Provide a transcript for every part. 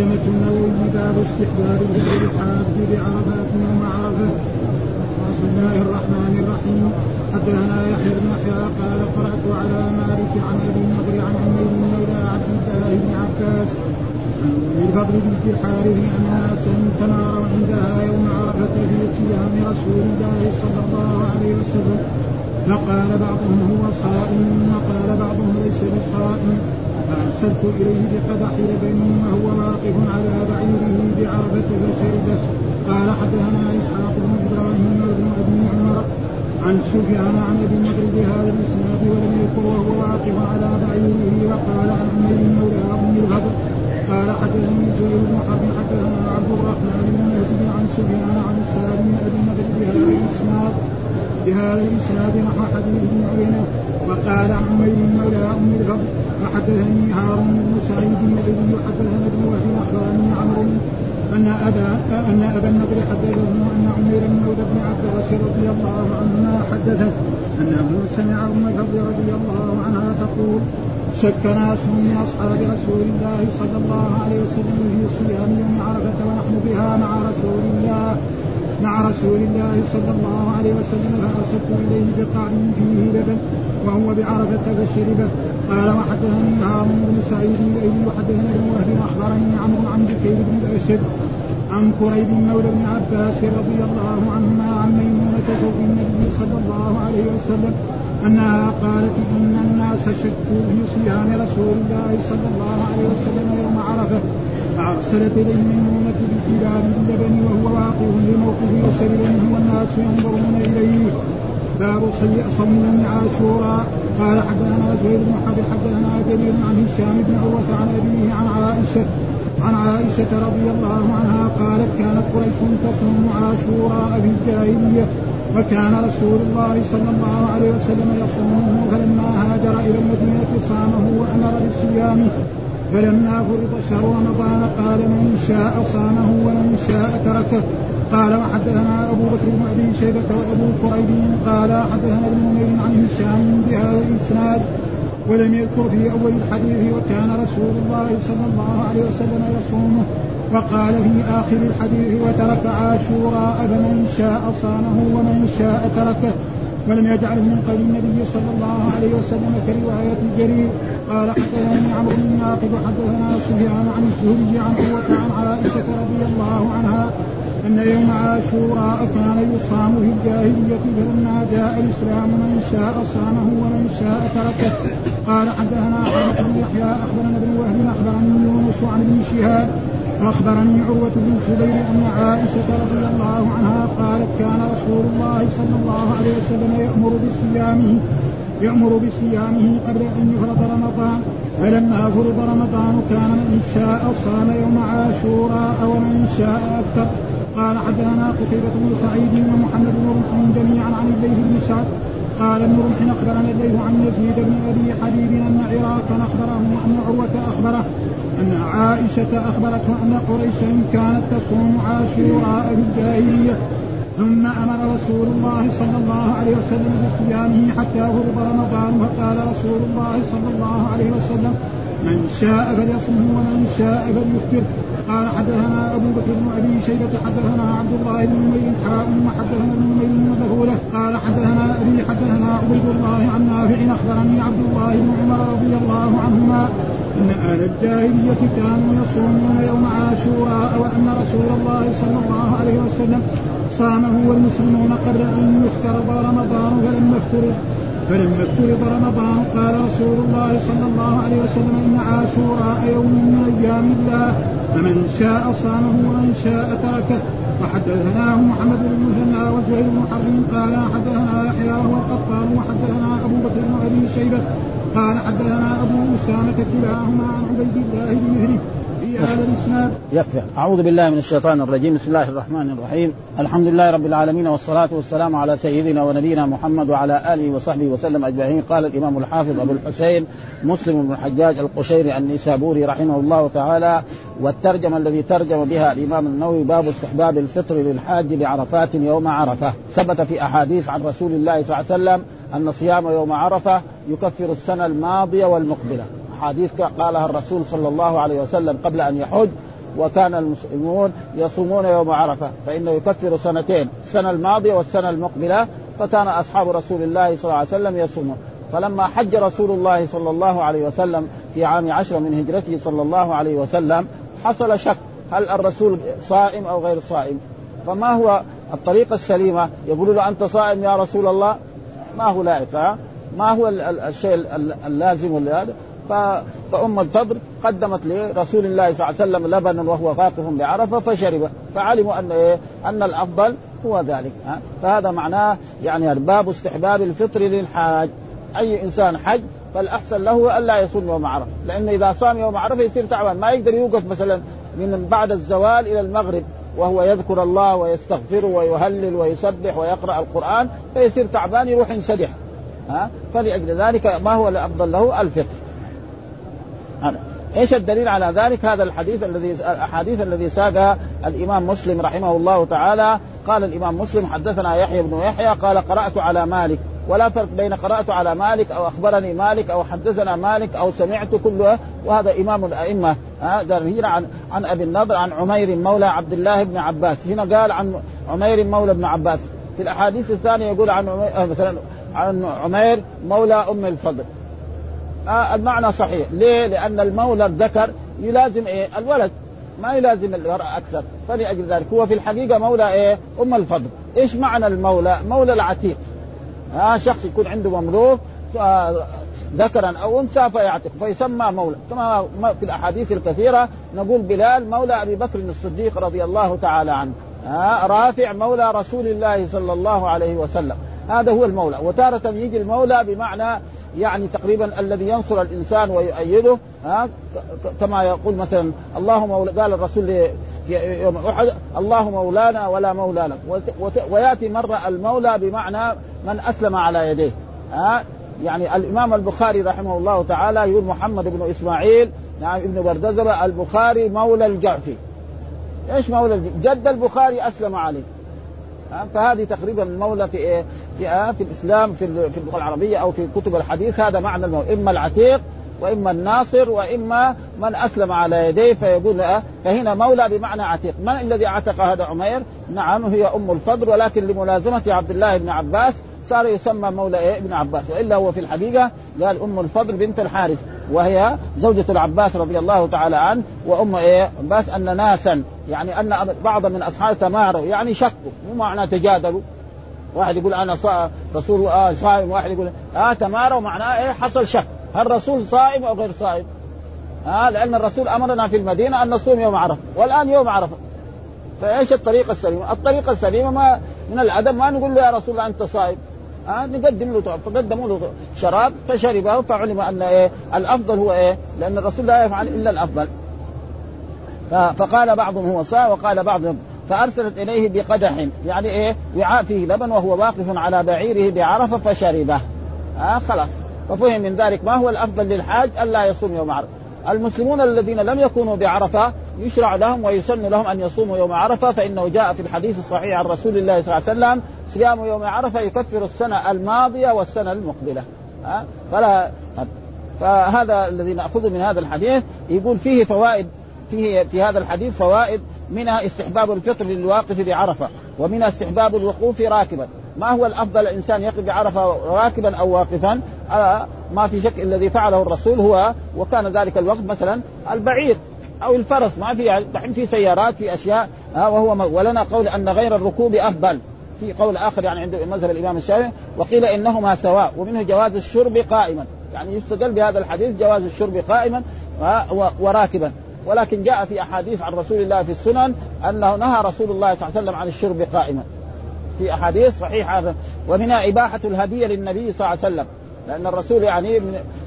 ترجمة النووي باب استحباب الهدي الحاج بعرفات يوم عرفة بسم الله الرحمن الرحيم. حدثنا يحيى بن يحيى قال قرأت على مالك عن أبي النضر عن عمير مولى عبد الله بن عباس. عن الفضل بنت الحارث أن ناسا تناروا عندها يوم عرفة في صيام رسول الله صلى الله عليه وسلم. فقال بعضهم هو صائم وقال بعضهم ليس بصائم. فأرسلت إليه بقدح لبن وهو واقف على بعيره بعرفة فشربه قال حدثنا إسحاق بن إبراهيم بن أبي عمر عن سفيان عن أبي النضر بهذا الإسناد ولم يذكر وهو واقف على بعيره. وقال عن عمير مولى ام الفضل قال حدثني زهير بن حرب. حدثنا عبد الرحمن بن مهدي عن سفيان عن السائب بن أبي النضر بهذا الاسناد بهذا الإسناد نحو حديث بن عيينه وقال عمير مولى أم الفضل وحدثني هارون بن سعيد الذي حدثنا ابن وهب اخبرني عمرو أن أبا أن أبا النضر حدثه أن عمير مولى بن عباس رضي الله عنهما حدثه انه سمع أم الفضل رضي الله عنها تقول شك ناس من أصحاب رسول الله صلى الله عليه وسلم في صيام يوم عرفة ونحن بها مع رسول الله. مع رسول الله صلى الله عليه وسلم فارسلت إليه بقعد فيه لبن وهو بعرفة فشربه قال وحدثني هارون بن سعيد الايلي وحدثني ابن وهب اخبرني عمرو عن بكير بن الاشد عن كريب مولى ابن عباس رضي الله عنهما عن ميمونة زوج النبي صلى الله عليه وسلم أنها قالت إن الناس شكوا في صيام رسول الله صلى الله عليه وسلم يوم عرفة. فارسلت اليه ميمونه بكلاب اللبن وهو واقف لموقفه منه والناس ينظرون إليه. باب صوم يوم عاشوراء. قال حدثنا زهير بن حرب حدثنا جرير عن هشام بن عروة عن أبيه عن عائشة عن عائشة رضي الله عنها قالت كانت قريش تصوم عاشوراء في الجاهلية وكان رسول الله صلى الله عليه وسلم يصومه فلما هاجر إلى المدينة صامه وأمر بصيامه. فلما فرض شهر رمضان قال من شاء صامه ومن شاء تركه. قال وحدثنا أبو بكر بن أبي شيبة وأبو كريب قال حدثنا ابن نمير عن هشام بهذا الإسناد ولم يذكر في أول الحديث وكان رسول الله صلى الله عليه وسلم يصومه. وقال في آخر الحديث وترك عاشوراء فمن شاء صامه ومن شاء تركه. ولم يجعله من قول النبي صلى الله عليه وسلم كرواية الجرير. قال حدثني عمرو بن ناقد حدثنا سفيان عن الزهري عن قوة عن عائشة رضي الله عنها أن يوم عاشوراء كان يصام في الجاهلية فلما جاء الإسلام من شاء صامه ومن شاء تركه. قال حدثنا حدث بن يحيى أخبرنا ابن وهب أخبرني يونس عن ابن شهاب أخبرني عروة بن الزبير أن عائشة رضي الله عنها قالت كان رسول الله صلى الله عليه وسلم يأمر بصيامه يأمر بصيامه قبل أن يفرض رمضان فلما فرض رمضان كان من شاء صام يوم عاشوراء ومن شاء أفطر. قال حدثنا قتيبة بن سعيد ومحمد بن رمح جميعا عن الليث بن سعد. قال ابن رمح أخبرنا الليث عن يزيد بن أبي حبيب أن عراقا أخبره أن عروة أخبره أن عائشة أخبرته أن قريشا كانت تصوم عاشوراء في الجاهلية. ثم أمر رسول الله صلى الله عليه وسلم بصيامه حتى فرض رمضان فقال رسول الله صلى الله عليه وسلم من شاء فليصمه ومن شاء فليفطر. قال حدثنا أبو بكر بن أبي شيبة حدثنا عبد الله بن نمير حاء وحدثنا ابن نمير مدخوله قال حدثنا أبي حدثنا عبيد الله عن نافع أخبرني عبد الله بن عمر رضي الله عنهما أن أهل الجاهلية كانوا يصومون يوم عاشوراء وأن رسول الله صلى الله عليه وسلم صامه والمسلمون قبل أن يفترض رمضان فلما افترض فلما افترض رمضان. قال رسول الله صلى الله عليه وسلم إن عاشوراء يوم من أيام الله فمن شاء صامه ومن شاء تركه. وحدثناه محمد بن المثنى وزهير بن حرب. قال حدثنا يحيى وهو القطان. وحدثنا أبو بكر بن أبي شيبة. قال حدثنا أبو أسامة كلاهما عن عبيد الله هذا الاسناد يكفي. أعوذ بالله من الشيطان الرجيم. بسم الله الرحمن الرحيم. الحمد لله رب العالمين والصلاة والسلام على سيدنا ونبينا محمد وعلى آله وصحبه وسلم أجمعين. قال الإمام الحافظ أبو الحسين مسلم بن الحجاج القشيري النسابوري رحمه الله تعالى والترجمة الذي ترجم بها الإمام النووي باب استحباب الفطر للحاج بعرفات يوم عرفة. ثبت في أحاديث عن رسول الله صلى الله عليه وسلم أن صيام يوم عرفة يكفر السنة الماضية والمقبلة. احاديث قالها الرسول صلى الله عليه وسلم قبل أن يحج وكان المسلمون يصومون يوم عرفة فإنه يكفر سنتين السنة الماضية والسنة المقبلة فكان أصحاب رسول الله صلى الله عليه وسلم يصومون. فلما حج رسول الله صلى الله عليه وسلم في عام عشرة من هجرته صلى الله عليه وسلم حصل شك هل الرسول صائم أو غير صائم. فما هو الطريقة السليمة؟ يقول له أنت صائم يا رسول الله؟ ما هو لائق ما هو الشيء اللازم هذا فأم الفضل قدمت لرسول الله صلى الله عليه وسلم لبنا وهو واقف بعرفة فشربه فعلموا أن إيه؟ أن الأفضل هو ذلك فهذا معناه يعني باب استحباب الفطر للحاج. أي إنسان حج فالأحسن له الا يصوم يوم عرفة لأنه إذا صام يوم عرفة يصير تعبان ما يقدر يوقف مثلا من بعد الزوال إلى المغرب وهو يذكر الله ويستغفر ويهلل ويسبح ويقرأ القرآن فيصير تعبان يروح ينسدح ها؟ فلأجل ذلك ما هو الأفضل له؟ الفطر هذا إيش الدليل على ذلك؟ هذا الحديث الذي الأحاديث الذي ساقها الإمام مسلم رحمه الله تعالى. قال الإمام مسلم حدثنا يحيى بن يحيى قال قرأت على مالك. ولا فرق بين قرأت على مالك أو أخبرني مالك أو حدثنا مالك أو سمعت كله. وهذا إمام الأئمة. هذا عن عن أبي النضر عن عمير مولى عبد الله بن عباس. هنا قال عن عمير مولى ابن عباس. في الأحاديث الثانية يقول عن مثلا عن عمير مولى أم الفضل. آه المعنى صحيح. ليه؟ لأن المولى الذكر يلازم إيه؟ الولد. ما يلازم المرأة أكثر. فلأجل ذلك هو في الحقيقة مولى إيه؟ أم الفضل. إيش معنى المولى؟ مولى العتيق. آه شخص يكون عنده مملوك ذكرا أو أنثى فيعتق فيسمى مولى. كما في الأحاديث الكثيرة نقول بلال مولى أبي بكر الصديق رضي الله تعالى عنه. آه رافع مولى رسول الله صلى الله عليه وسلم. هذا هو المولى. وتارة يجي المولى بمعنى يعني تقريبا الذي ينصر الإنسان ويؤيده ها؟ كما يقول مثلا الله مولى قال الرسول يوم أحد الله مولانا ولا مولى لك ويأتي مرة المولى بمعنى من أسلم على يديه ها؟ يعني الإمام البخاري رحمه الله تعالى يقول محمد بن إسماعيل نعم ابن بردزبه البخاري مولى الجعفي إيش مولى جد البخاري أسلم عليه فهذه تقريبا المولى في إيه؟ في, آه في الإسلام في اللغة العربية أو في كتب الحديث هذا معنى المولى إما العتيق وإما الناصر وإما من أسلم على يديه فيقول آه فهنا مولى بمعنى عتيق، من الذي اعتق هذا عمير؟ نعم هي أم الفضل ولكن لملازمة عبد الله بن عباس صار يسمى مولى إيه؟ ابن عباس. وإلا هو في الحقيقة قال أم الفضل بنت الحارث وهي زوجة العباس رضي الله تعالى عنه وأم إيه؟ عباس أن ناسا يعني أن بعض من اصحاب تماروا يعني شكوا مو معنى تجادلوا. واحد يقول أنا صا... رسول آه صائم واحد يقول آه تماروا. معناه إيه؟ حصل شك. هل الرسول صائم أو غير صائم؟ آه لأن الرسول أمرنا في المدينة أن نصوم يوم عرفة. والآن يوم عرفة. فإيش الطريقة السليمة؟ الطريقة السليمة ما من الأدب ما نقول له يا رسول الله أنت صائم آه نقدم له فقدموا له شراب فشربه فعلم أن إيه؟ الأفضل هو إيه؟ لأن الرسول لا يفعل إلا الأفضل. فقال بعضهم هو صائم وقال بعضهم فأرسلت إليه بقدح يعني إيه؟ وعاء فيه لبن وهو واقف على بعيره بعرفة فشربه. آه خلاص ففهم من ذلك ما هو الأفضل للحاج ألا يصوم يوم عرفة. المسلمون الذين لم يكونوا بعرفة يشرع لهم ويسن لهم أن يصوموا يوم عرفة فإنه جاء في الحديث الصحيح عن رسول الله صلى الله عليه وسلم صيام يوم عرفة يكفر السنة الماضية والسنة المقبلة ها فلا فهذا الذي ناخذه من هذا الحديث يقول فيه فوائد فيه في هذا الحديث فوائد منها استحباب الفطر للواقف بعرفة ومنها استحباب الوقوف راكبا. ما هو الأفضل الإنسان يقف بعرفة راكبا أو واقفا؟ آه ما في شك الذي فعله الرسول هو وكان ذلك الوقت مثلا البعير أو الفرس. ما في دحين في سيارات في أشياء. آه وهو ولنا قول أن غير الركوب أفضل. في قول آخر يعني عند مذهب الإمام الشافعي وقيل إنهما سواء ومنه جواز الشرب قائما. يعني يستدل بهذا الحديث جواز الشرب قائما وراكبا. ولكن جاء في أحاديث عن رسول الله في السنن أنه نهى رسول الله صلى الله عليه وسلم عن الشرب قائما. في أحاديث صحيحة. ومنها إباحة الهدية للنبي صلى الله عليه وسلم. لأن الرسول يعني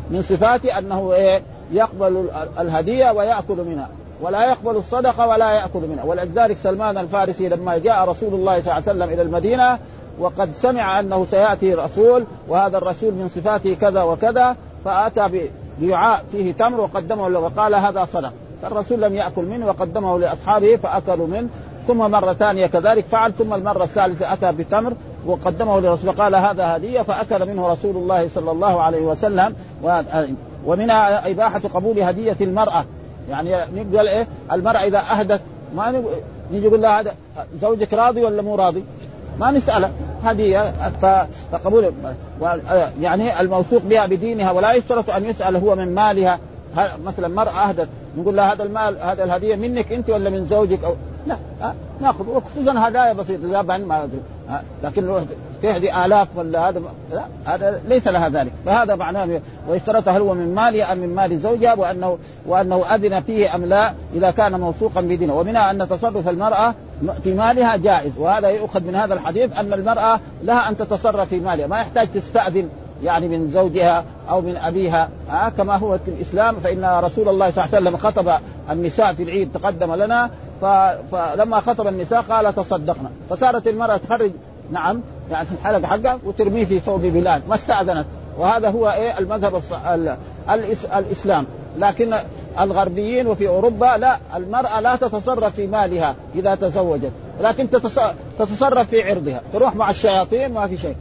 من صفاته أنه إيه؟ يقبل الهدية ويأكل منها. ولا يقبل الصدقة ولا يأكل منها. ولذلك سلمان الفارسي لما جاء رسول الله صلى الله عليه وسلم إلى المدينة وقد سمع أنه سيأتي رسول وهذا الرسول من صفاته كذا وكذا فآتى بوعاء فيه تمر وقدمه له وقال هذا صدق. الرسول لم يأكل منه وقدمه لأصحابه فأكلوا منه ثم مرة ثانية كذلك فعل ثم المرة الثالثة أتى بتمر وقدمه للرسول قال هذا هدية فأكل منه رسول الله صلى الله عليه وسلم ومنها إباحة قبول هدية المرأة يعني نقول إيه المرأة إذا أهدت ما نيجي نقول لها هذا زوجك راضي ولا مو راضي؟ ما نسأله هذه فقبول يعني الموثوق بها بدينها ولا يشترط أن يسأل هو من مالها مثلا مرأة أهدت نقول لها هذا المال هذا الهدية منك أنت ولا من زوجك أو لا نأخذ وخصوصا هدايا بسيطة لا ما أدري لكن تهدي آلاف ولا هذا لا هذا ليس لها ذلك. فهذا معناه واشترط هل هو من مالي أم من مال زوجها وأنه وأنه أذن فيه أم لا إذا كان موثوقا بدينه. ومنها أن تصرف المرأة في مالها جائز وهذا يؤخذ من هذا الحديث أن المرأة لها أن تتصرف في مالها ما يحتاج تستأذن. يعني من زوجها أو من أبيها. آه كما هو في الإسلام فإن رسول الله صلى الله عليه وسلم خطب النساء في العيد تقدم لنا فلما خطب النساء قال تصدقنا. فصارت المرأة تخرج نعم يعني في الحلقة حقها وترميه في ثوب بلاد ما استأذنت. وهذا هو إيه؟ المذهب الإسلام. لكن الغربيين وفي أوروبا لا المرأة لا تتصرف في مالها إذا تزوجت. لكن تتصرف في عرضها. تروح مع الشياطين ما في شيء.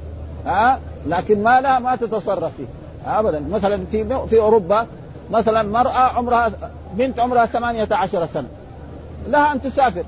ها؟ لكن ما لا ما تتصرف فيه. ابدا. مثلا في في أوروبا مثلا مرأة عمرها بنت عمرها 18 سنة. لها أن تسافر.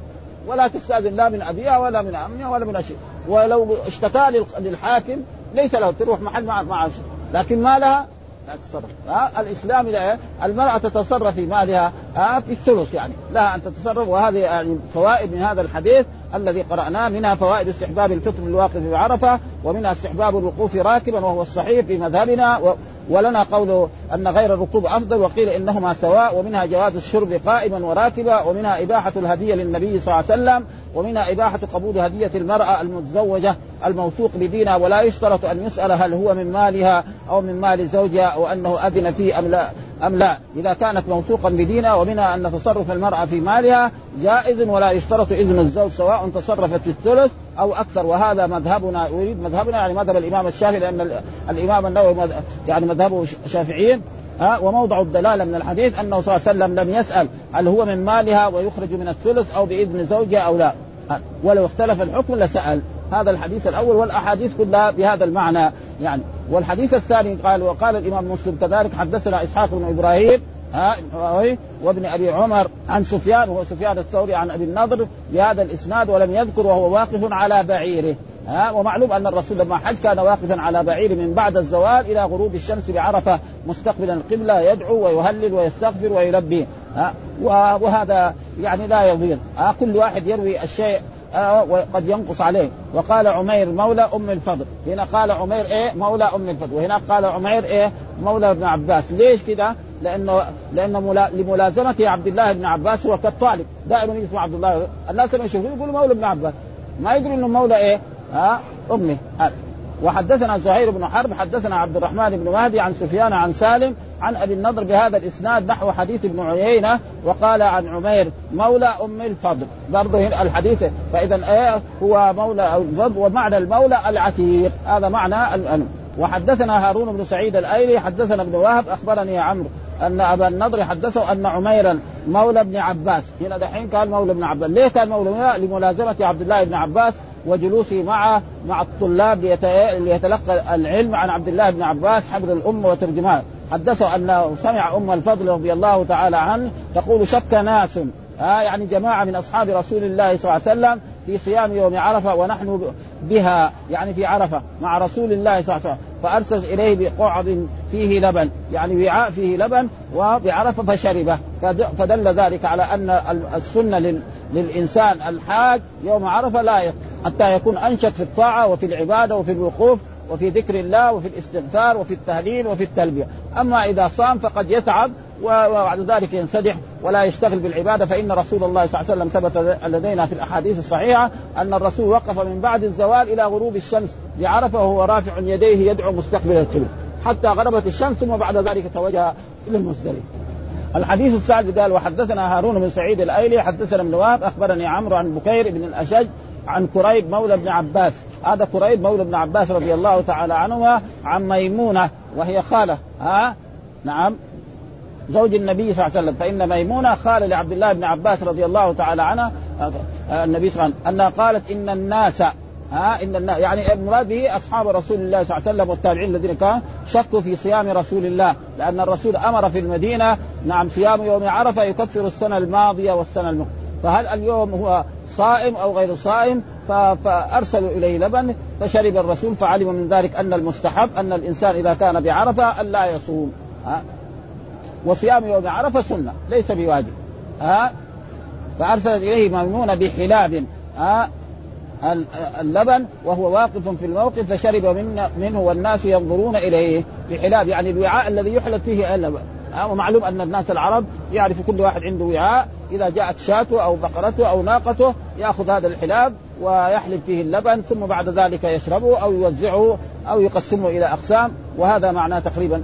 ولا تستأذن لا من أبيها ولا من امها ولا من أشياء. ولو اشتكى للحاكم ليس له. تروح محل مع مع لكن ما لها لا تتصرف ها؟ الإسلام لا المرأة تتصرف في مالها ها؟ في الثلث يعني. لها أن تتصرف وهذه يعني فوائد من هذا الحديث الذي قرأناه منها فوائد استحباب الفطر للواقف بعرفه ومنها استحباب الوقوف راكبا وهو الصحيح في مذهبنا ولنا قول أن غير الركوب أفضل وقيل إنهما سواء ومنها جواز الشرب قائما وراكبا ومنها إباحة الهدية للنبي صلى الله عليه وسلم ومنها إباحة قبول هدية المرأة المتزوجة الموثوق بدينها ولا يشترط أن يسأل هل هو من مالها أو من مال زوجها أو أنه أذن فيه أم لا أم لا. إذا كانت موثوقا بدينها ومنها أن تصرف المرأة في مالها جائز ولا يشترط إذن الزوج سواء تصرفت في الثلث أو أكثر. وهذا مذهبنا يريد مذهبنا يعني مذهب الإمام الشافعي لأن الإمام النووي يعني مذهبه شافعيين. ها وموضع الدلالة من الحديث أنه صلى الله عليه وسلم لم يسأل هل هو من مالها ويخرج من الثلث أو بإذن زوجها أو لا. ولو اختلف الحكم لسأل. هذا الحديث الأول والأحاديث كلها بهذا المعنى. يعني والحديث الثاني قال وقال الإمام مسلم كذلك حدثنا إسحاق بن إبراهيم ها وابن أبي عمر عن سفيان وهو سفيان الثوري عن أبي النضر بهذا الإسناد ولم يذكر وهو واقف على بعيره. ها ومعلوم أن الرسول لما حج كان واقفا على بعير من بعد الزوال إلى غروب الشمس بعرفة مستقبلا القبلة يدعو ويهلل ويستغفر ويلبي ها وهذا يعني لا يضير ها كل واحد يروي الشيء وقد ينقص عليه. وقال عمير مولى أم الفضل هنا قال عمير إيه؟ مولى أم الفضل وهنا قال عمير إيه؟ مولى ابن عباس. ليش كده؟ لأنه لأنه ملا... لملازمة عبد الله بن عباس هو كالطالب دائما يسمع عبد الله الناس لما يشوفوه يقولوا مولى ابن عباس. ما يدري إنه مولى إيه؟ ها؟ امه وحدثنا زهير بن حرب حدثنا عبد الرحمن بن مهدي عن سفيان عن سالم عن أبي النضر بهذا الإسناد نحو حديث ابن عيينة وقال عن عمير مولى أم الفضل. برضه الحديث. فإذا إيه هو مولى الفضل ومعنى المولى العتيق. هذا معنى الأنم. وحدثنا هارون بن سعيد الأيلي حدثنا ابن وهب أخبرني عمرو أن أبا النضر حدثه أن عميرا مولى ابن عباس. هنا دحين قال مولى ابن عباس. ليه كان مولى؟ لملازمة عبد الله بن عباس. وجلوسه مع مع الطلاب ليتلقى العلم عن عبد الله بن عباس حبر الأمة وترجمان. حدثه انه سمع أم الفضل رضي الله تعالى عنه تقول شك ناس. آه يعني جماعة من أصحاب رسول الله صلى الله عليه وسلم في صيام يوم عرفة ونحن بها يعني في عرفة مع رسول الله صلى الله عليه وسلم. فأرسل إليه بقعد فيه لبن يعني وعاء فيه لبن وبعرفة فشربه. فدل ذلك على أن السنة للإنسان الحاج يوم عرفة لا حتى يكون أنشط في الطاعة وفي العبادة وفي الوقوف وفي ذكر الله وفي الاستغفار وفي التهليل وفي التلبية، أما إذا صام فقد يتعب وبعد ذلك ينسدح ولا يشتغل بالعبادة فإن رسول الله صلى الله عليه وسلم ثبت لدينا في الأحاديث الصحيحة أن الرسول وقف من بعد الزوال إلى غروب الشمس بعرفه وهو رافع يديه يدعو مستقبل القبلة حتى غربت الشمس ثم بعد ذلك توجه إلى المزدلفة. الحديث الثالث قال وحدثنا هارون بن سعيد الأيلي حدثنا ابن وهب أخبرني عمرو عن بكير بن الأشج عن كريب مولى ابن عباس. هذا كريب مولى ابن عباس رضي الله تعالى عنهما عن ميمونة وهي خالة. ها؟ نعم. زوج النبي صلى الله عليه وسلم. فإن ميمونة خاله لعبد الله بن عباس رضي الله تعالى عنها النبي صلى الله عليه وسلم أنها قالت إن الناس ها؟ إن الناس يعني المراد به أصحاب رسول الله صلى الله عليه وسلم والتابعين الذين كانوا شكوا في صيام رسول الله. لأن الرسول أمر في المدينة نعم صيام يوم عرفة يكفر السنة الماضية والسنة المقبله فهل اليوم هو صائم أو غير صائم فأرسلوا إليه لبن فشرب الرسول فعلم من ذلك أن المستحب أن الإنسان إذا كان بعرفة أن لا يصوم. ها؟ وصيام يوم عرفة سنة ليس بواجب. ها؟ فارسل إليه ميمونه بحلاب ها؟ اللبن وهو واقف في الموقف فشرب من منه والناس ينظرون إليه بحلاب يعني الوعاء الذي يحلب فيه اللبن. ومعلوم أن الناس العرب يعرف كل واحد عنده وعاء إذا جاءت شاته أو بقرته أو ناقته يأخذ هذا الحلاب ويحلب فيه اللبن ثم بعد ذلك يشربه أو يوزعه أو يقسمه إلى أقسام وهذا معناه تقريبا.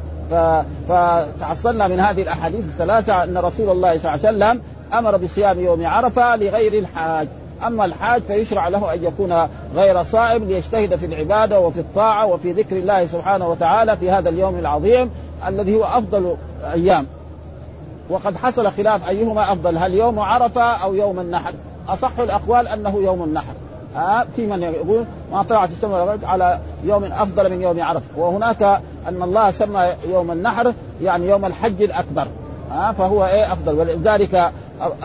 فتحصلنا من هذه الأحاديث الثلاثة أن رسول الله صلى الله عليه وسلم أمر بصيام يوم عرفة لغير الحاج. أما الحاج فيشرع له أن يكون غير صائم ليجتهد في العبادة وفي الطاعة وفي ذكر الله سبحانه وتعالى في هذا اليوم العظيم. الذي هو أفضل أيام. وقد حصل خلاف أيهما أفضل هل يوم عرفة أو يوم النحر؟ أصح الأقوال أنه يوم النحر. ها في من يقول ما طلعت السماء على يوم أفضل من يوم عرفة. وهناك أن الله سمى يوم النحر يعني يوم الحج الأكبر. ها فهو إيه أفضل. ولذلك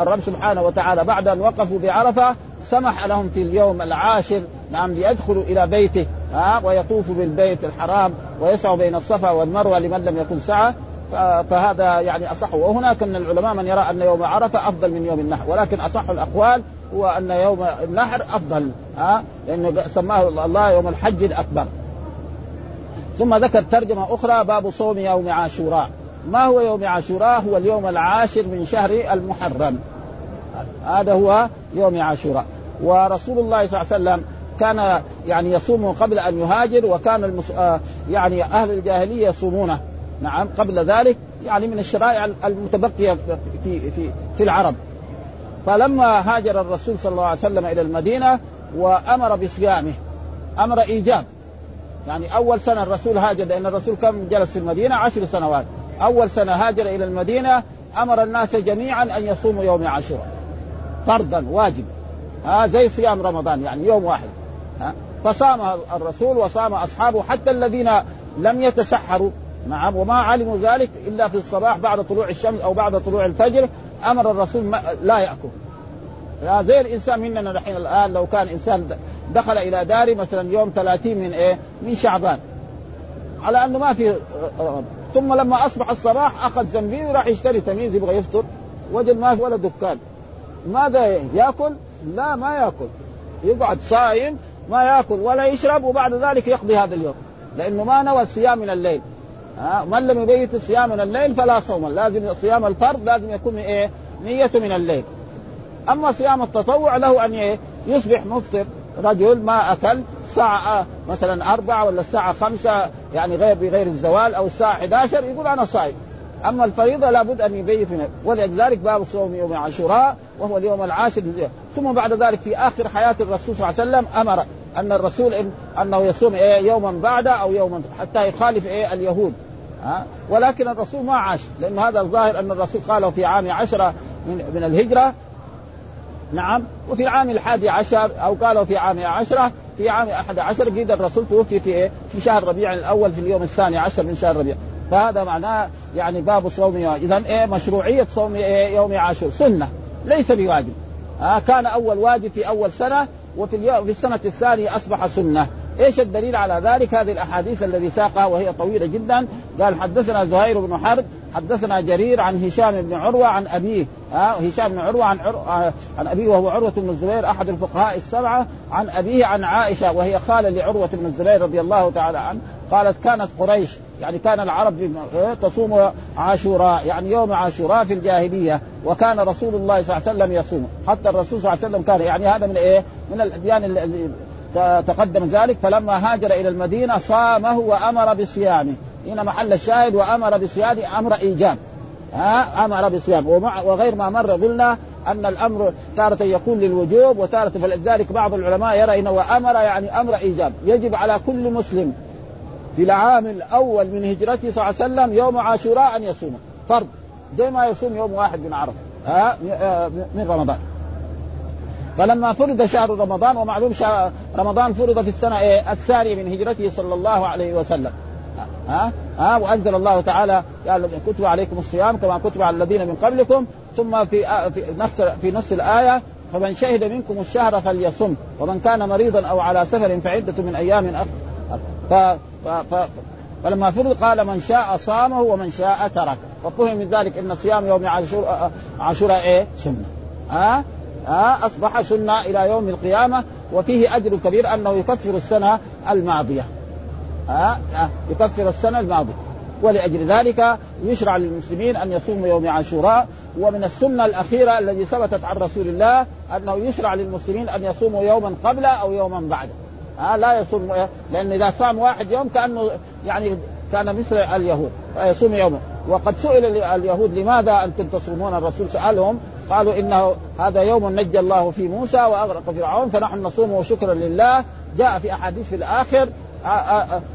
الرب سبحانه وتعالى بعد أن وقفوا بعرفة سمح لهم في اليوم العاشر نعم ليدخلوا إلى بيته ها ويطوفوا بالبيت الحرام ويسعوا بين الصفا والمروة لمن لم يكن سعى فهذا يعني أصح. وهناك من العلماء من يرى أن يوم عرفة أفضل من يوم النحر ولكن أصح الأقوال هو أن يوم النحر أفضل ها لأنه سماه الله يوم الحج الأكبر. ثم ذكر ترجمة أخرى باب صوم يوم عاشوراء. ما هو يوم عاشوراء؟ هو اليوم العاشر من شهر المحرم. هذا هو يوم عاشوراء. ورسول الله صلى الله عليه وسلم كان يعني يصوم قبل أن يهاجر وكان المس... آه يعني أهل الجاهلية يصومونه. نعم قبل ذلك يعني من الشرائع المتبقية في في في العرب. فلما هاجر الرسول صلى الله عليه وسلم إلى المدينة وأمر بصيامه أمر إيجاب. يعني أول سنة الرسول هاجر لأن الرسول كم جلس في المدينة عشر سنوات. أول سنة هاجر إلى المدينة أمر الناس جميعا أن يصوموا يوم عاشوراء. فرضا واجب. ها زي صيام رمضان يعني يوم واحد. فصام الرسول وصام أصحابه حتى الذين لم يتسحروا. نعم وما علموا ذلك إلا في الصباح بعد طلوع الشمس أو بعد طلوع الفجر. أمر الرسول لا يأكل. زي الإنسان مننا الحين الآن لو كان إنسان دخل إلى داري مثلا يوم 30 من إيه؟ من شعبان. على أنه ما في ثم لما أصبح الصباح أخذ زنبيل وراح يشتري تميز يبغى يفطر. وجد ما في ولا دكان. ماذا يأكل؟ لا ما يأكل. يقعد صائم ما ياكل ولا يشرب وبعد ذلك يقضي هذا اليوم. لأنه ما نوى الصيام من الليل. ها؟ من لم يبيت الصيام من الليل فلا صوم. لازم صيام الفرض لازم يكون إيه؟ نيته من الليل. أما صيام التطوع له أن يصبح مفطر. رجل ما أكل الساعة مثلا أربعة ولا الساعة خمسة يعني غير بغير الزوال أو الساعة 11 يقول أنا صائم أما الفريضة لابد أن يبيت ولذلك باب صوم يوم عاشوراء وهو اليوم العاشر ثم بعد ذلك في آخر حياة الرسول صلى الله عليه وسلم أمر أن الرسول إن أنه يصوم إيه يوما بعد أو يوما حتى يخالف إيه اليهود. ها؟ ولكن الرسول ما عاش لأن هذا الظاهر أن الرسول قاله في عام عشرة من, من الهجرة. نعم. وفي العام الحادي عشر أو قالوا في عام عشرة في عام أحد عشر قيد الرسول توفي في إيه؟ في شهر ربيع الأول في اليوم الثاني عشر من شهر ربيع. فهذا معناه يعني باب صوم إذا إيه مشروعية صوم إيه يوم عاشور. سنة ليس بواجب. آه كان أول واجب في أول سنة وفي في السنة الثانية أصبح سنة. إيش الدليل على ذلك؟ هذه الأحاديث الذي ساقها وهي طويلة جدا. قال حدثنا زهير بن حرب حدثنا جرير عن هشام بن عروة عن أبيه. ها آه هشام بن عروة عن عر... عن أبيه وهو عروة بن الزبير أحد الفقهاء السبعة عن أبيه عن عائشة وهي خالة لعروة بن الزبير رضي الله تعالى عنه. قالت كانت قريش يعني كان العرب تصوم عاشوراء يعني يوم عاشوراء في الجاهلية وكان رسول الله صلى الله عليه وسلم يصوم. حتى الرسول صلى الله عليه وسلم كان يعني هذا من إيه؟ من الأديان اللي تقدم ذلك فلما هاجر إلى المدينة صامه وأمر بصيامه. هنا محل الشاهد وأمر بصيامه أمر إيجاب. ها؟ أمر بصيام. وغير ما مر قلنا أن الأمر تارة يكون للوجوب وتارة فلذلك بعض العلماء يرى إنه أمر يعني أمر إيجاب. يجب على كل مسلم في العام الأول من هجرته صلى الله عليه وسلم يوم عاشوراء أن يصوم فرض. زي ما يصوم يوم واحد من عرفة. ها؟ من رمضان. فلما فرض شهر رمضان ومعلوم شهر رمضان فرض في السنة إيه؟ الثانية من هجرته صلى الله عليه وسلم. ها؟ ها؟ وأنزل الله تعالى قال كتب عليكم الصيام كما كتب على الذين من قبلكم ثم في في نفس في نص الآية فمن شهد منكم الشهر فليصم ومن كان مريضا أو على سفر فعدة من أيام أخر. فلما فرض قال من شاء صامه ومن شاء ترك. وفهم من ذلك إن صيام يوم عاشوراء عاشوراء إيه؟ سنة. ها؟ ها؟ أصبح سنة إلى يوم القيامة وفيه أجر كبير أنه يكفر السنة الماضية. ها؟ يكفر السنة الماضية. ولأجل ذلك يشرع للمسلمين أن يصوموا يوم عاشوراء. ومن السنة الأخيرة التي ثبتت عن رسول الله أنه يشرع للمسلمين أن يصوموا يوما قبله أو يوما بعده ها لا يصوم لأن إذا صام واحد يوم كأنه يعني كان مثل اليهود فيصوم يوما وقد سئل اليهود لماذا أنتم تصومون؟ الرسول سألهم قالوا إنه هذا يوم نجى الله في موسى وأغرق فرعون فنحن نصومه شكرا لله. جاء في أحاديث في الآخر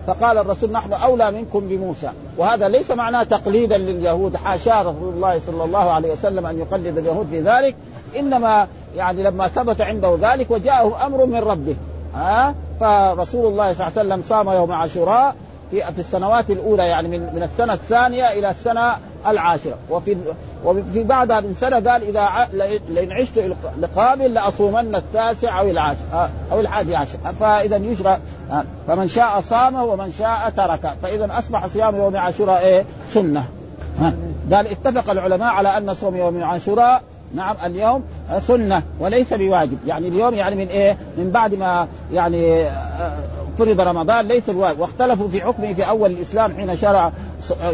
فقال الرسول نحن أولى منكم بموسى. وهذا ليس معناه تقليدا لليهود حاشا رسول الله صلى الله عليه وسلم أن يقلد اليهود في ذلك. إنما يعني لما ثبت عنده ذلك وجاءه أمر من ربه ها فرسول الله صلى الله عليه وسلم صام يوم عاشوراء في في السنوات الأولى يعني من من السنة الثانية إلى السنة العاشرة. وفي وفي بعدها من سنة قال إذا لئن عشت لقابل لأصومن التاسع أو العاشر أو الحادي عشر. فإذا يشرع فمن شاء صامه ومن شاء تركه فإذا أصبح صيام يوم عاشوراء إيه؟ سنة. قال اتفق العلماء على أن صوم يوم عاشوراء نعم اليوم سنة وليس بواجب. يعني اليوم يعني من إيه؟ من بعد ما يعني فرض رمضان ليس بواجب. واختلفوا في حكمه في أول الإسلام حين شرع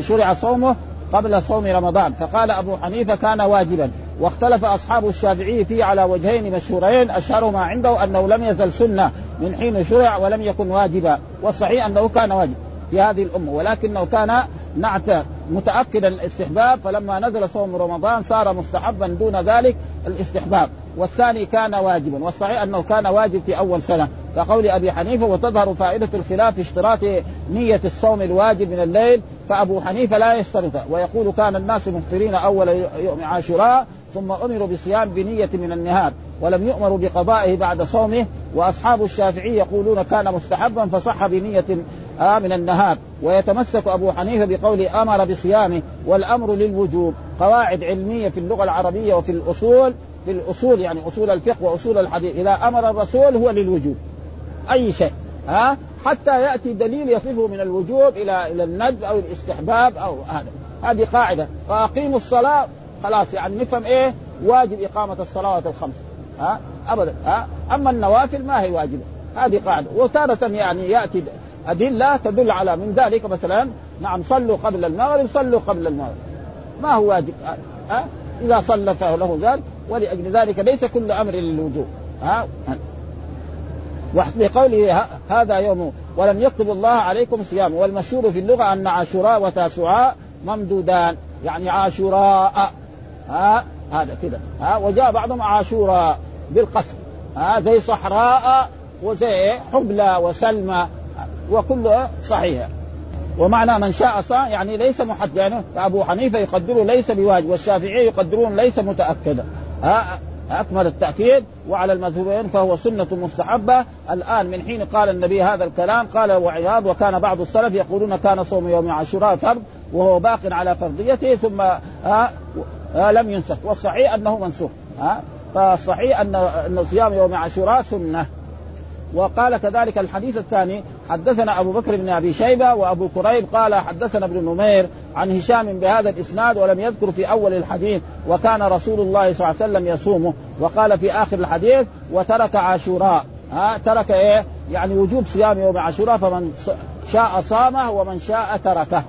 شرع صومه قبل صوم رمضان. فقال أبو حنيفة كان واجبا. واختلف أصحاب الشافعي فيه على وجهين مشهورين. اشهرهما عنده أنه لم يزل سنة من حين شرع ولم يكن واجبا. والصحيح أنه كان واجب في هذه الأمة ولكنه كان نعت متأكدا الاستحباب فلما نزل صوم رمضان صار مستحبا دون ذلك الاستحباب. والثاني كان واجبا والصحيح أنه كان واجب في أول سنة. كقول أبي حنيفة وتظهر فائدة الخلاف في اشتراط نية الصوم الواجب من الليل فأبو حنيفة لا يشترط. ويقول كان الناس مفطرين أول يوم عاشوراء ثم أمروا بصيام بنية من النهار ولم يؤمروا بقضائه بعد صومه. وأصحاب الشافعي يقولون كان مستحبا فصح بنية آه من النهار ويتمسك أبو حنيفة بقول أمر بصيامه والأمر للوجوب. قواعد علمية في اللغة العربية وفي الأصول في الأصول يعني أصول الفقه وأصول الحديث. إذا أمر الرسول هو للوجوب. أي شيء ها؟ آه حتى يأتي دليل يصفه من الوجوب إلى إلى الندب أو الاستحباب أو هذا. هذه قاعدة. فاقيموا الصلاة. خلاص يعني نفهم إيه؟ واجب إقامة الصلوات الخمس. ها؟ ابدا ها؟ أما النوافل ما هي واجبة. هذه قاعدة. وتارة يعني يأتي أدلة تدل على من ذلك مثلا نعم صلوا قبل المغرب صلوا قبل المغرب. ما هو واجب؟ ها إذا صلى فله ذلك ولأجل ذلك ليس كل أمر للوجوب. ها؟ وبقوله هذا يوم ولم يكتب الله عليكم صيام. والمشهور في اللغة أن عاشوراء وتاسعاء ممدودان. يعني عاشوراء. ها؟ هذا كذا. ها؟ وجاء بعضهم عاشوراء بالقصر. ها؟ زي صحراء وزي حبلى وسلمى. وكله صحيح ومعنى من شاء صام يعني ليس محدد يعني أبو حنيفة يقدره ليس بواجب والشافعي يقدرون ليس متاكدا أكمل التأكيد وعلى المذهبين فهو سنة مستحبة. الآن من حين قال النبي هذا الكلام قال وعياض وكان بعض السلف يقولون كان صوم يوم عاشوراء فرض وهو باق على فرضيته ثم ها لم ينسخ. والصحيح أنه منسوخ. ها فالصحيح أن أن صيام يوم عاشوراء سنة. وقال كذلك الحديث الثاني حدثنا أبو بكر بن أبي شيبة وأبو كريب قال حدثنا ابن نمير عن هشام بهذا الإسناد ولم يذكر في أول الحديث وكان رسول الله صلى الله عليه وسلم يصومه وقال في آخر الحديث وترك عاشوراء ها ترك إيه؟ يعني وجوب صيام يوم عاشوراء فمن شاء صامه ومن شاء تركه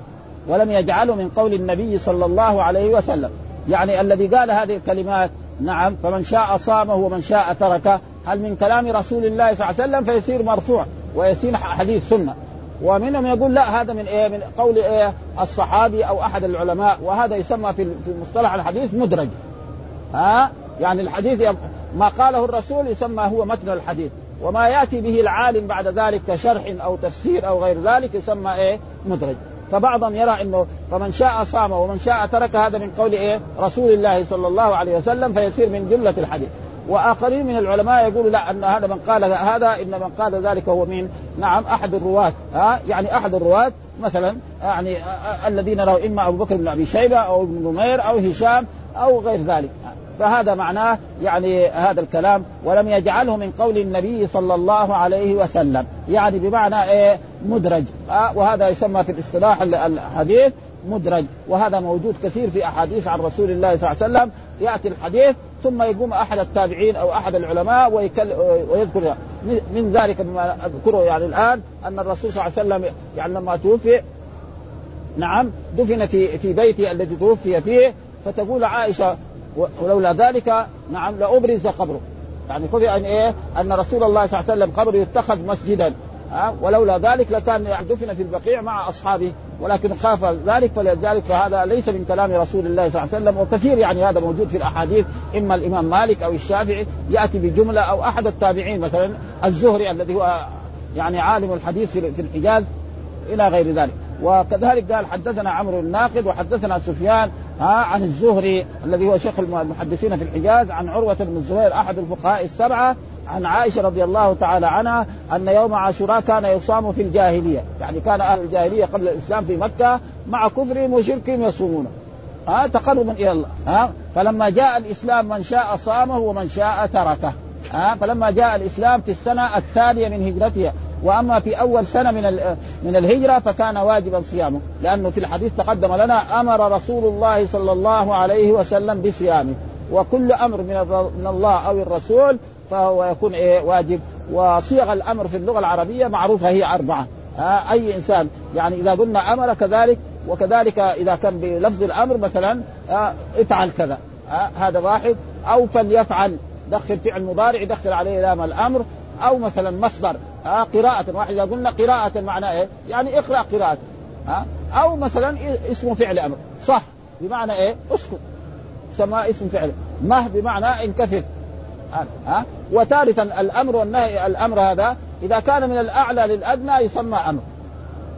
ولم يجعله من قول النبي صلى الله عليه وسلم يعني الذي قال هذه الكلمات نعم فمن شاء صامه ومن شاء تركه هل من كلام رسول الله صلى الله عليه وسلم؟ فيصير مرفوع ويصير حديث سنة. ومنهم يقول لا هذا من إيه؟ من قول إيه؟ الصحابي أو أحد العلماء. وهذا يسمى في في مصطلح الحديث مدرج. ها؟ يعني الحديث ما قاله الرسول يسمى هو متن الحديث. وما يأتي به العالم بعد ذلك كشرح أو تفسير أو غير ذلك يسمى إيه؟ مدرج. فبعضهم يرى إنه فمن شاء صام ومن شاء ترك هذا من قول إيه؟ رسول الله صلى الله عليه وسلم فيصير من جملة الحديث. وآخرين من العلماء يقولوا لا أن هذا من قال هذا إن من قال ذلك هو مين؟ نعم أحد الرواة. ها؟ يعني أحد الرواة مثلا يعني الذين رووا إما أبو بكر بن أبي شيبة أو ابن نمير أو هشام أو غير ذلك. فهذا معناه يعني هذا الكلام ولم يجعله من قول النبي صلى الله عليه وسلم. يعني بمعنى إيه مدرج. آه وهذا يسمى في الاصطلاح الحديث مدرج. وهذا موجود كثير في أحاديث عن رسول الله صلى الله عليه وسلم. يأتي الحديث ثم يقوم أحد التابعين أو أحد العلماء ويذكر من ذلك بما أذكره يعني الآن أن الرسول صلى الله عليه وسلم يعني لما توفي نعم دفن في في بيته الذي توفي فيه فتقول عائشة ولولا ذلك نعم لأبرز قبره. يعني خذ أن إيه؟ أن رسول الله صلى الله عليه وسلم قبره يتخذ مسجدا. ها؟ ولولا ذلك لكان دفن في البقيع مع أصحابه. ولكن خاف ذلك فلذلك فهذا ليس من كلام رسول الله صلى الله عليه وسلم وكثير يعني هذا موجود في الأحاديث إما الإمام مالك أو الشافعي يأتي بجملة أو أحد التابعين مثلا الزهري الذي هو يعني عالم الحديث في الحجاز إلى غير ذلك. وكذلك قال حدثنا عمرو الناقد وحدثنا سفيان ها عن الزهري الذي هو شيخ المحدثين في الحجاز عن عروة بن الزبير أحد الفقهاء السبعة عن عائشة رضي الله تعالى عنها أن يوم عاشوراء كان يصام في الجاهلية، يعني كان أهل الجاهلية قبل الإسلام في مكة مع كفرهم وشركهم يصومونه. ها تقربا إلى الله، ها فلما جاء الإسلام من شاء صامه ومن شاء تركه. ها فلما جاء الإسلام في السنة الثانية من هجرتها وأما في أول سنة من من الهجرة فكان واجبا صيامه لأنه في الحديث تقدم لنا أمر رسول الله صلى الله عليه وسلم بصيامه وكل أمر من الله أو الرسول فهو يكون إيه واجب. وصيغ الأمر في اللغة العربية معروفة هي أربعة. آه أي إنسان يعني إذا قلنا أمر كذلك وكذلك إذا كان بلفظ الأمر مثلا افعل كذا. هذا واحد. أو فليفعل دخل فعل مضارع يدخل عليه لام الأمر. أو مثلا مصدر آه قراءة. واحد إذا قلنا قراءة معناه إيه؟ يعني إقرأ قراءة. ها أو مثلا اسمه فعل أمر. صح بمعنى إيه؟ اسكت. سماه اسم فعل. مه بمعنى انكفر ها؟ وثالثا الأمر والنهي الأمر هذا إذا كان من الأعلى للأدنى يسمى أمر.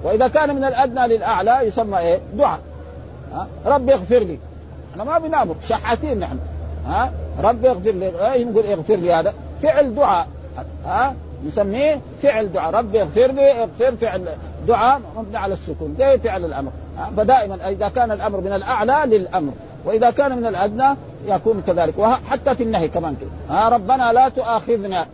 وإذا كان من الأدنى للأعلى يسمى إيه؟ دعاء. ها؟ ربي اغفر لي. إحنا ما بنامر شحاتين نحن. ها؟ ربي اغفر لي. نقول اغفر لي هذا. فعل دعاء. ها؟ نسميه فعل دعاء. ربي اغفر لي اغفر فعل دعاء مبني على السكون. زي فعل الأمر. فدائما إذا كان الأمر من الأعلى للأمر. وإذا كان من الأدنى يكون كذلك. وحتى في النهي كمان كده. ها ربنا لا تؤاخذنا.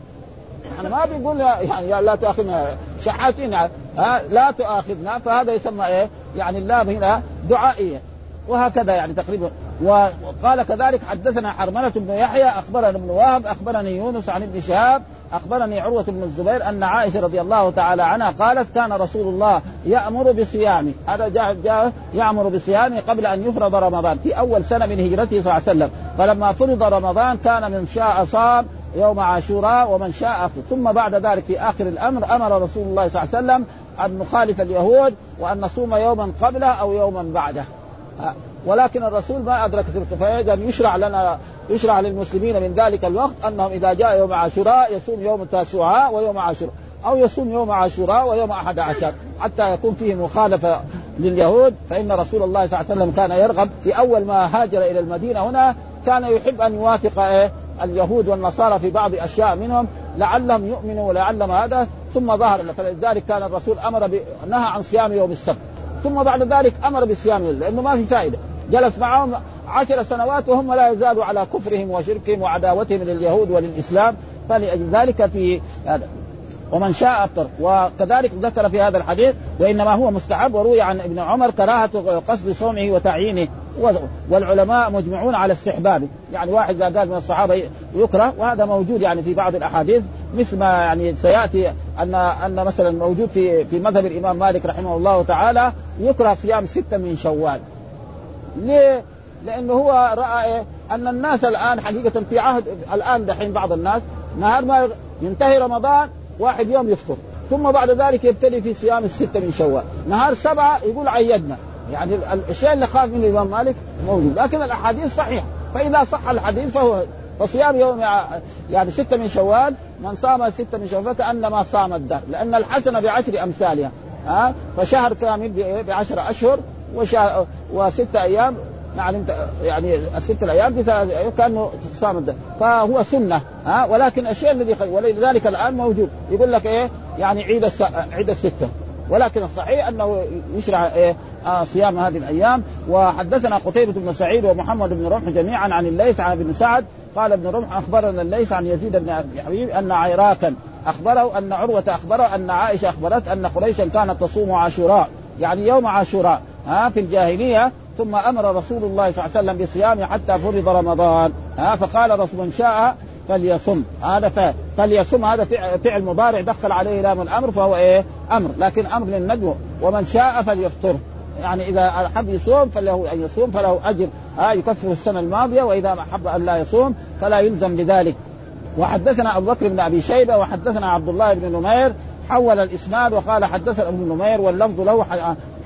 إحنا ما بنقول يعني لا تؤاخذنا. شحاتين ها لا تؤاخذنا. فهذا يسمى إيه؟ يعني اللام هنا دعائية. وهكذا يعني تقريبا. وقال كذلك حدثنا حرملة بن يحيى أخبرنا ابن وهب أخبرني يونس عن ابن شهاب أخبرني عروة بن الزبير أن عائشة رضي الله تعالى عنها قالت كان رسول الله يأمر بصيامه. هذا جاء, جاء يأمر بصيامه قبل أن يفرض رمضان في أول سنة من هجرته صلى الله عليه وسلم. فلما فرض رمضان كان من شاء صام يوم عاشوراء ومن شاء أفطر ثم بعد ذلك في آخر الأمر أمر رسول الله صلى الله عليه وسلم أن نخالف اليهود وأن نصوم يوما قبله أو يوما بعده. ولكن الرسول ما أدرك تلك فإذا يشرع لنا يشرع للمسلمين من ذلك الوقت أنهم إذا جاء يوم عاشوراء يصوم يوم التاسوعاء ويوم عاشوراء أو يصوم يوم عاشوراء ويوم أحد عشر. حتى يكون فيه مخالفة لليهود فإن رسول الله صلى الله عليه وسلم كان يرغب في أول ما هاجر إلى المدينة هنا كان يحب أن يوافق إيه اليهود والنصارى في بعض أشياء منهم لعلهم يؤمنوا ولعلهم هذا. ثم ظهر فلذلك كان الرسول أمر نهى عن صيام يوم السبت. ثم بعد ذلك أمر بصيام لأنه ما في فائدة. جلس معهم عشر سنوات وهم لا يزالوا على كفرهم وشركهم وعداوتهم لليهود وللإسلام. فلأجل ذلك في هذا. ومن شاء أفطر. وكذلك ذكر في هذا الحديث وإنما هو مستحب وروي عن ابن عمر كراهة قصد صومه وتعيينه. والعلماء مجمعون على استحبابه يعني واحد إذا قال من الصحابة يكره وهذا موجود يعني في بعض الأحاديث. مثل ما يعني سيأتي ان أن مثلا موجود في في مذهب الإمام مالك رحمه الله تعالى يكره صيام ستة من شوال. ليه؟ لأنه هو رأى إيه؟ أن الناس الآن حقيقة في عهد الآن دحين بعض الناس نهار ما ينتهي رمضان واحد يوم يفطر ثم بعد ذلك يبتدي في صيام الستة من شوال. نهار سبعة يقول عيدنا. يعني الشيء اللي خاف منه الإمام مالك موجود لكن الأحاديث صحيحة. فإذا صح الحديث فهو فصيام يوم يعني ستة من شوال من صام ستة من شوال فكأنما صام الدهر. لأن الحسنة بعشر أمثالها ها؟ فشهر كامل بعشر أشهر وشهر وستة أيام يعني يعني الست الأيام كأنه صام فهو سنة ها؟ ولكن الشيء الذي ولذلك الآن موجود. يقول لك إيه؟ يعني عيد الس... عيد الستة. ولكن الصحيح أنه يشرع إيه؟ آه صيام هذه الأيام. وحدثنا قتيبة بن سعيد ومحمد بن رمح جميعا عن الليث عن ابن سعد. قال ابن رمح أخبرنا الليث عن يزيد بن أبي حبيب أن عيراكا أخبره أن عروة أخبره أن عائشة أخبرت أن قريشا كانت تصوم عاشوراء. يعني يوم عاشوراء. ها في الجاهلية ثم أمر رسول الله صلى الله عليه وسلم بصيامه حتى فرض رمضان. ها فقال رسول من شاء فليصم. هذا فليصم هذا فعل مضارع دخل عليه لام الأمر فهو إيه؟ أمر. لكن أمر للندب ومن شاء فليفطر. يعني إذا أحب يصوم فله أن يصوم فله أجر. ها يكفر السنة الماضية وإذا أحب أن لا يصوم فلا يلزم بذلك. وحدثنا أبو بكر بن أبي شيبة وحدثنا عبد الله بن نمير. حول الإسناد وقال حدثنا ابن نمير واللفظ له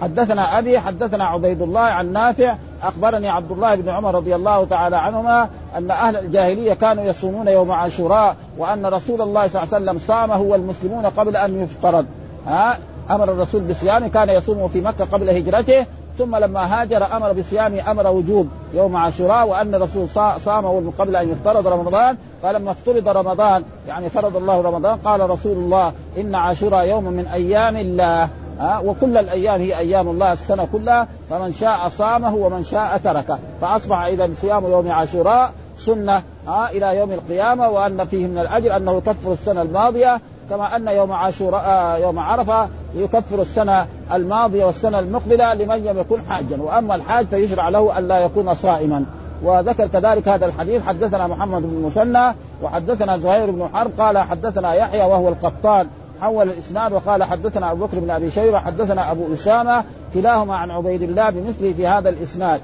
حدثنا أبي حدثنا عبيد الله عن نافع أخبرني عبد الله بن عمر رضي الله تعالى عنهما أن أهل الجاهلية كانوا يصومون يوم عاشوراء وأن رسول الله صلى الله عليه وسلم صامه والمسلمون قبل أن يفترض ها؟ أمر الرسول بصيامه كان يصومه في مكة قبل هجرته ثم لما هاجر أمر بصيامه أمر وجوب يوم عاشوراء وأن الرسول صامه قبل أن يفترض رمضان. فلما افترض رمضان. يعني فرض الله رمضان قال رسول الله إن عاشوراء يوم من أيام الله. ها؟ وكل الأيام هي أيام الله السنة كلها. فمن شاء صامه ومن شاء تركه. فأصبح إذا صيام يوم عاشوراء سنة ها إلى يوم القيامة وأن فيه من الأجر أنه يكفر السنة الماضية. كما أن يوم عاشوراء آه، يوم عرفة يكفر السنة الماضية والسنة المقبلة لمن لم يكن حاجا. وأما الحاج فيشرع له أن لا يكون صائما. وذكر كذلك هذا الحديث. حدثنا محمد بن مسنى وحدثنا زهير بن حرب قال حدثنا يحيى وهو القطان. حول الإسناد وقال حدثنا أبو بكر بن أبي شيبة حدثنا أبو أسامة كلاهما عن عبيد الله بمثله في هذا الإسناد.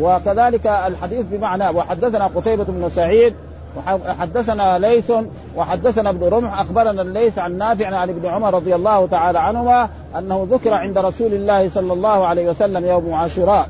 وكذلك الحديث بمعنى وحدثنا قتيبة بن سعيد وحدثنا ليث وحدثنا ابن رمح أخبرنا الليث عن نافع عن ابن عمر رضي الله تعالى عنهما أنه ذكر عند رسول الله صلى الله عليه وسلم يوم عاشوراء.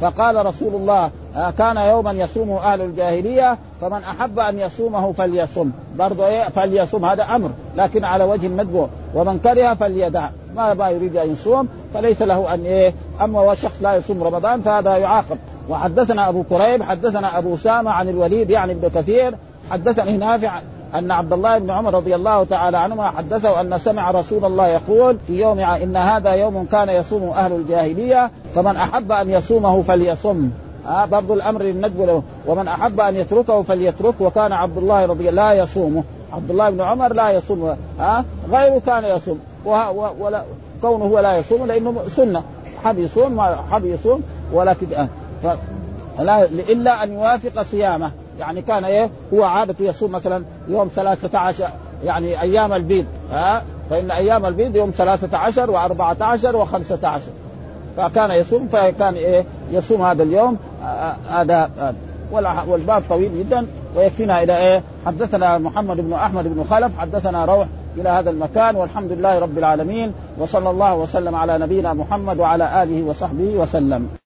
فقال رسول الله كان يوما يصوم أهل الجاهلية فمن أحب أن يصومه فليصم. برضه إيه؟ فليصم هذا أمر لكن على وجه الندب ومن كره فليدع. ما ما يريد أن يصوم فليس له أن إيه؟ أما هو شخص لا يصوم رمضان فهذا يعاقب. وحدثنا أبو كريب حدثنا أبو أسامة عن الوليد يعني ابن كثير. حدثني نافع أن عبد الله بن عمر رضي الله تعالى عنهما حدثه أن سمع رسول الله يقول في يوم إن هذا يوم كان يصوم أهل الجاهلية فمن أحب أن يصومه فليصم. آه برضو الأمر للندب له. ومن أحب أن يتركه فليترك وكان عبد الله رضي الله لا يصومه. عبد الله بن عمر لا يصوم ها آه غيره كان يصوم. ولا كونه هو لا يصوم لأنه سنة. حب يصوم ما حب يصوم ولكن آه لا إلا أن يوافق صيامه. يعني كان إيه هو عادته يصوم مثلا يوم 13 يعني أيام البيض. ها فإن أيام البيض يوم 13 و14 و15 فكان يصوم فكان إيه يصوم هذا اليوم. هذا والباب طويل جدا ويكفينا إلى إيه؟ حدثنا محمد بن أحمد بن خلف حدثنا روح إلى هذا المكان والحمد لله رب العالمين وصلى الله وسلم على نبينا محمد وعلى آله وصحبه وسلم.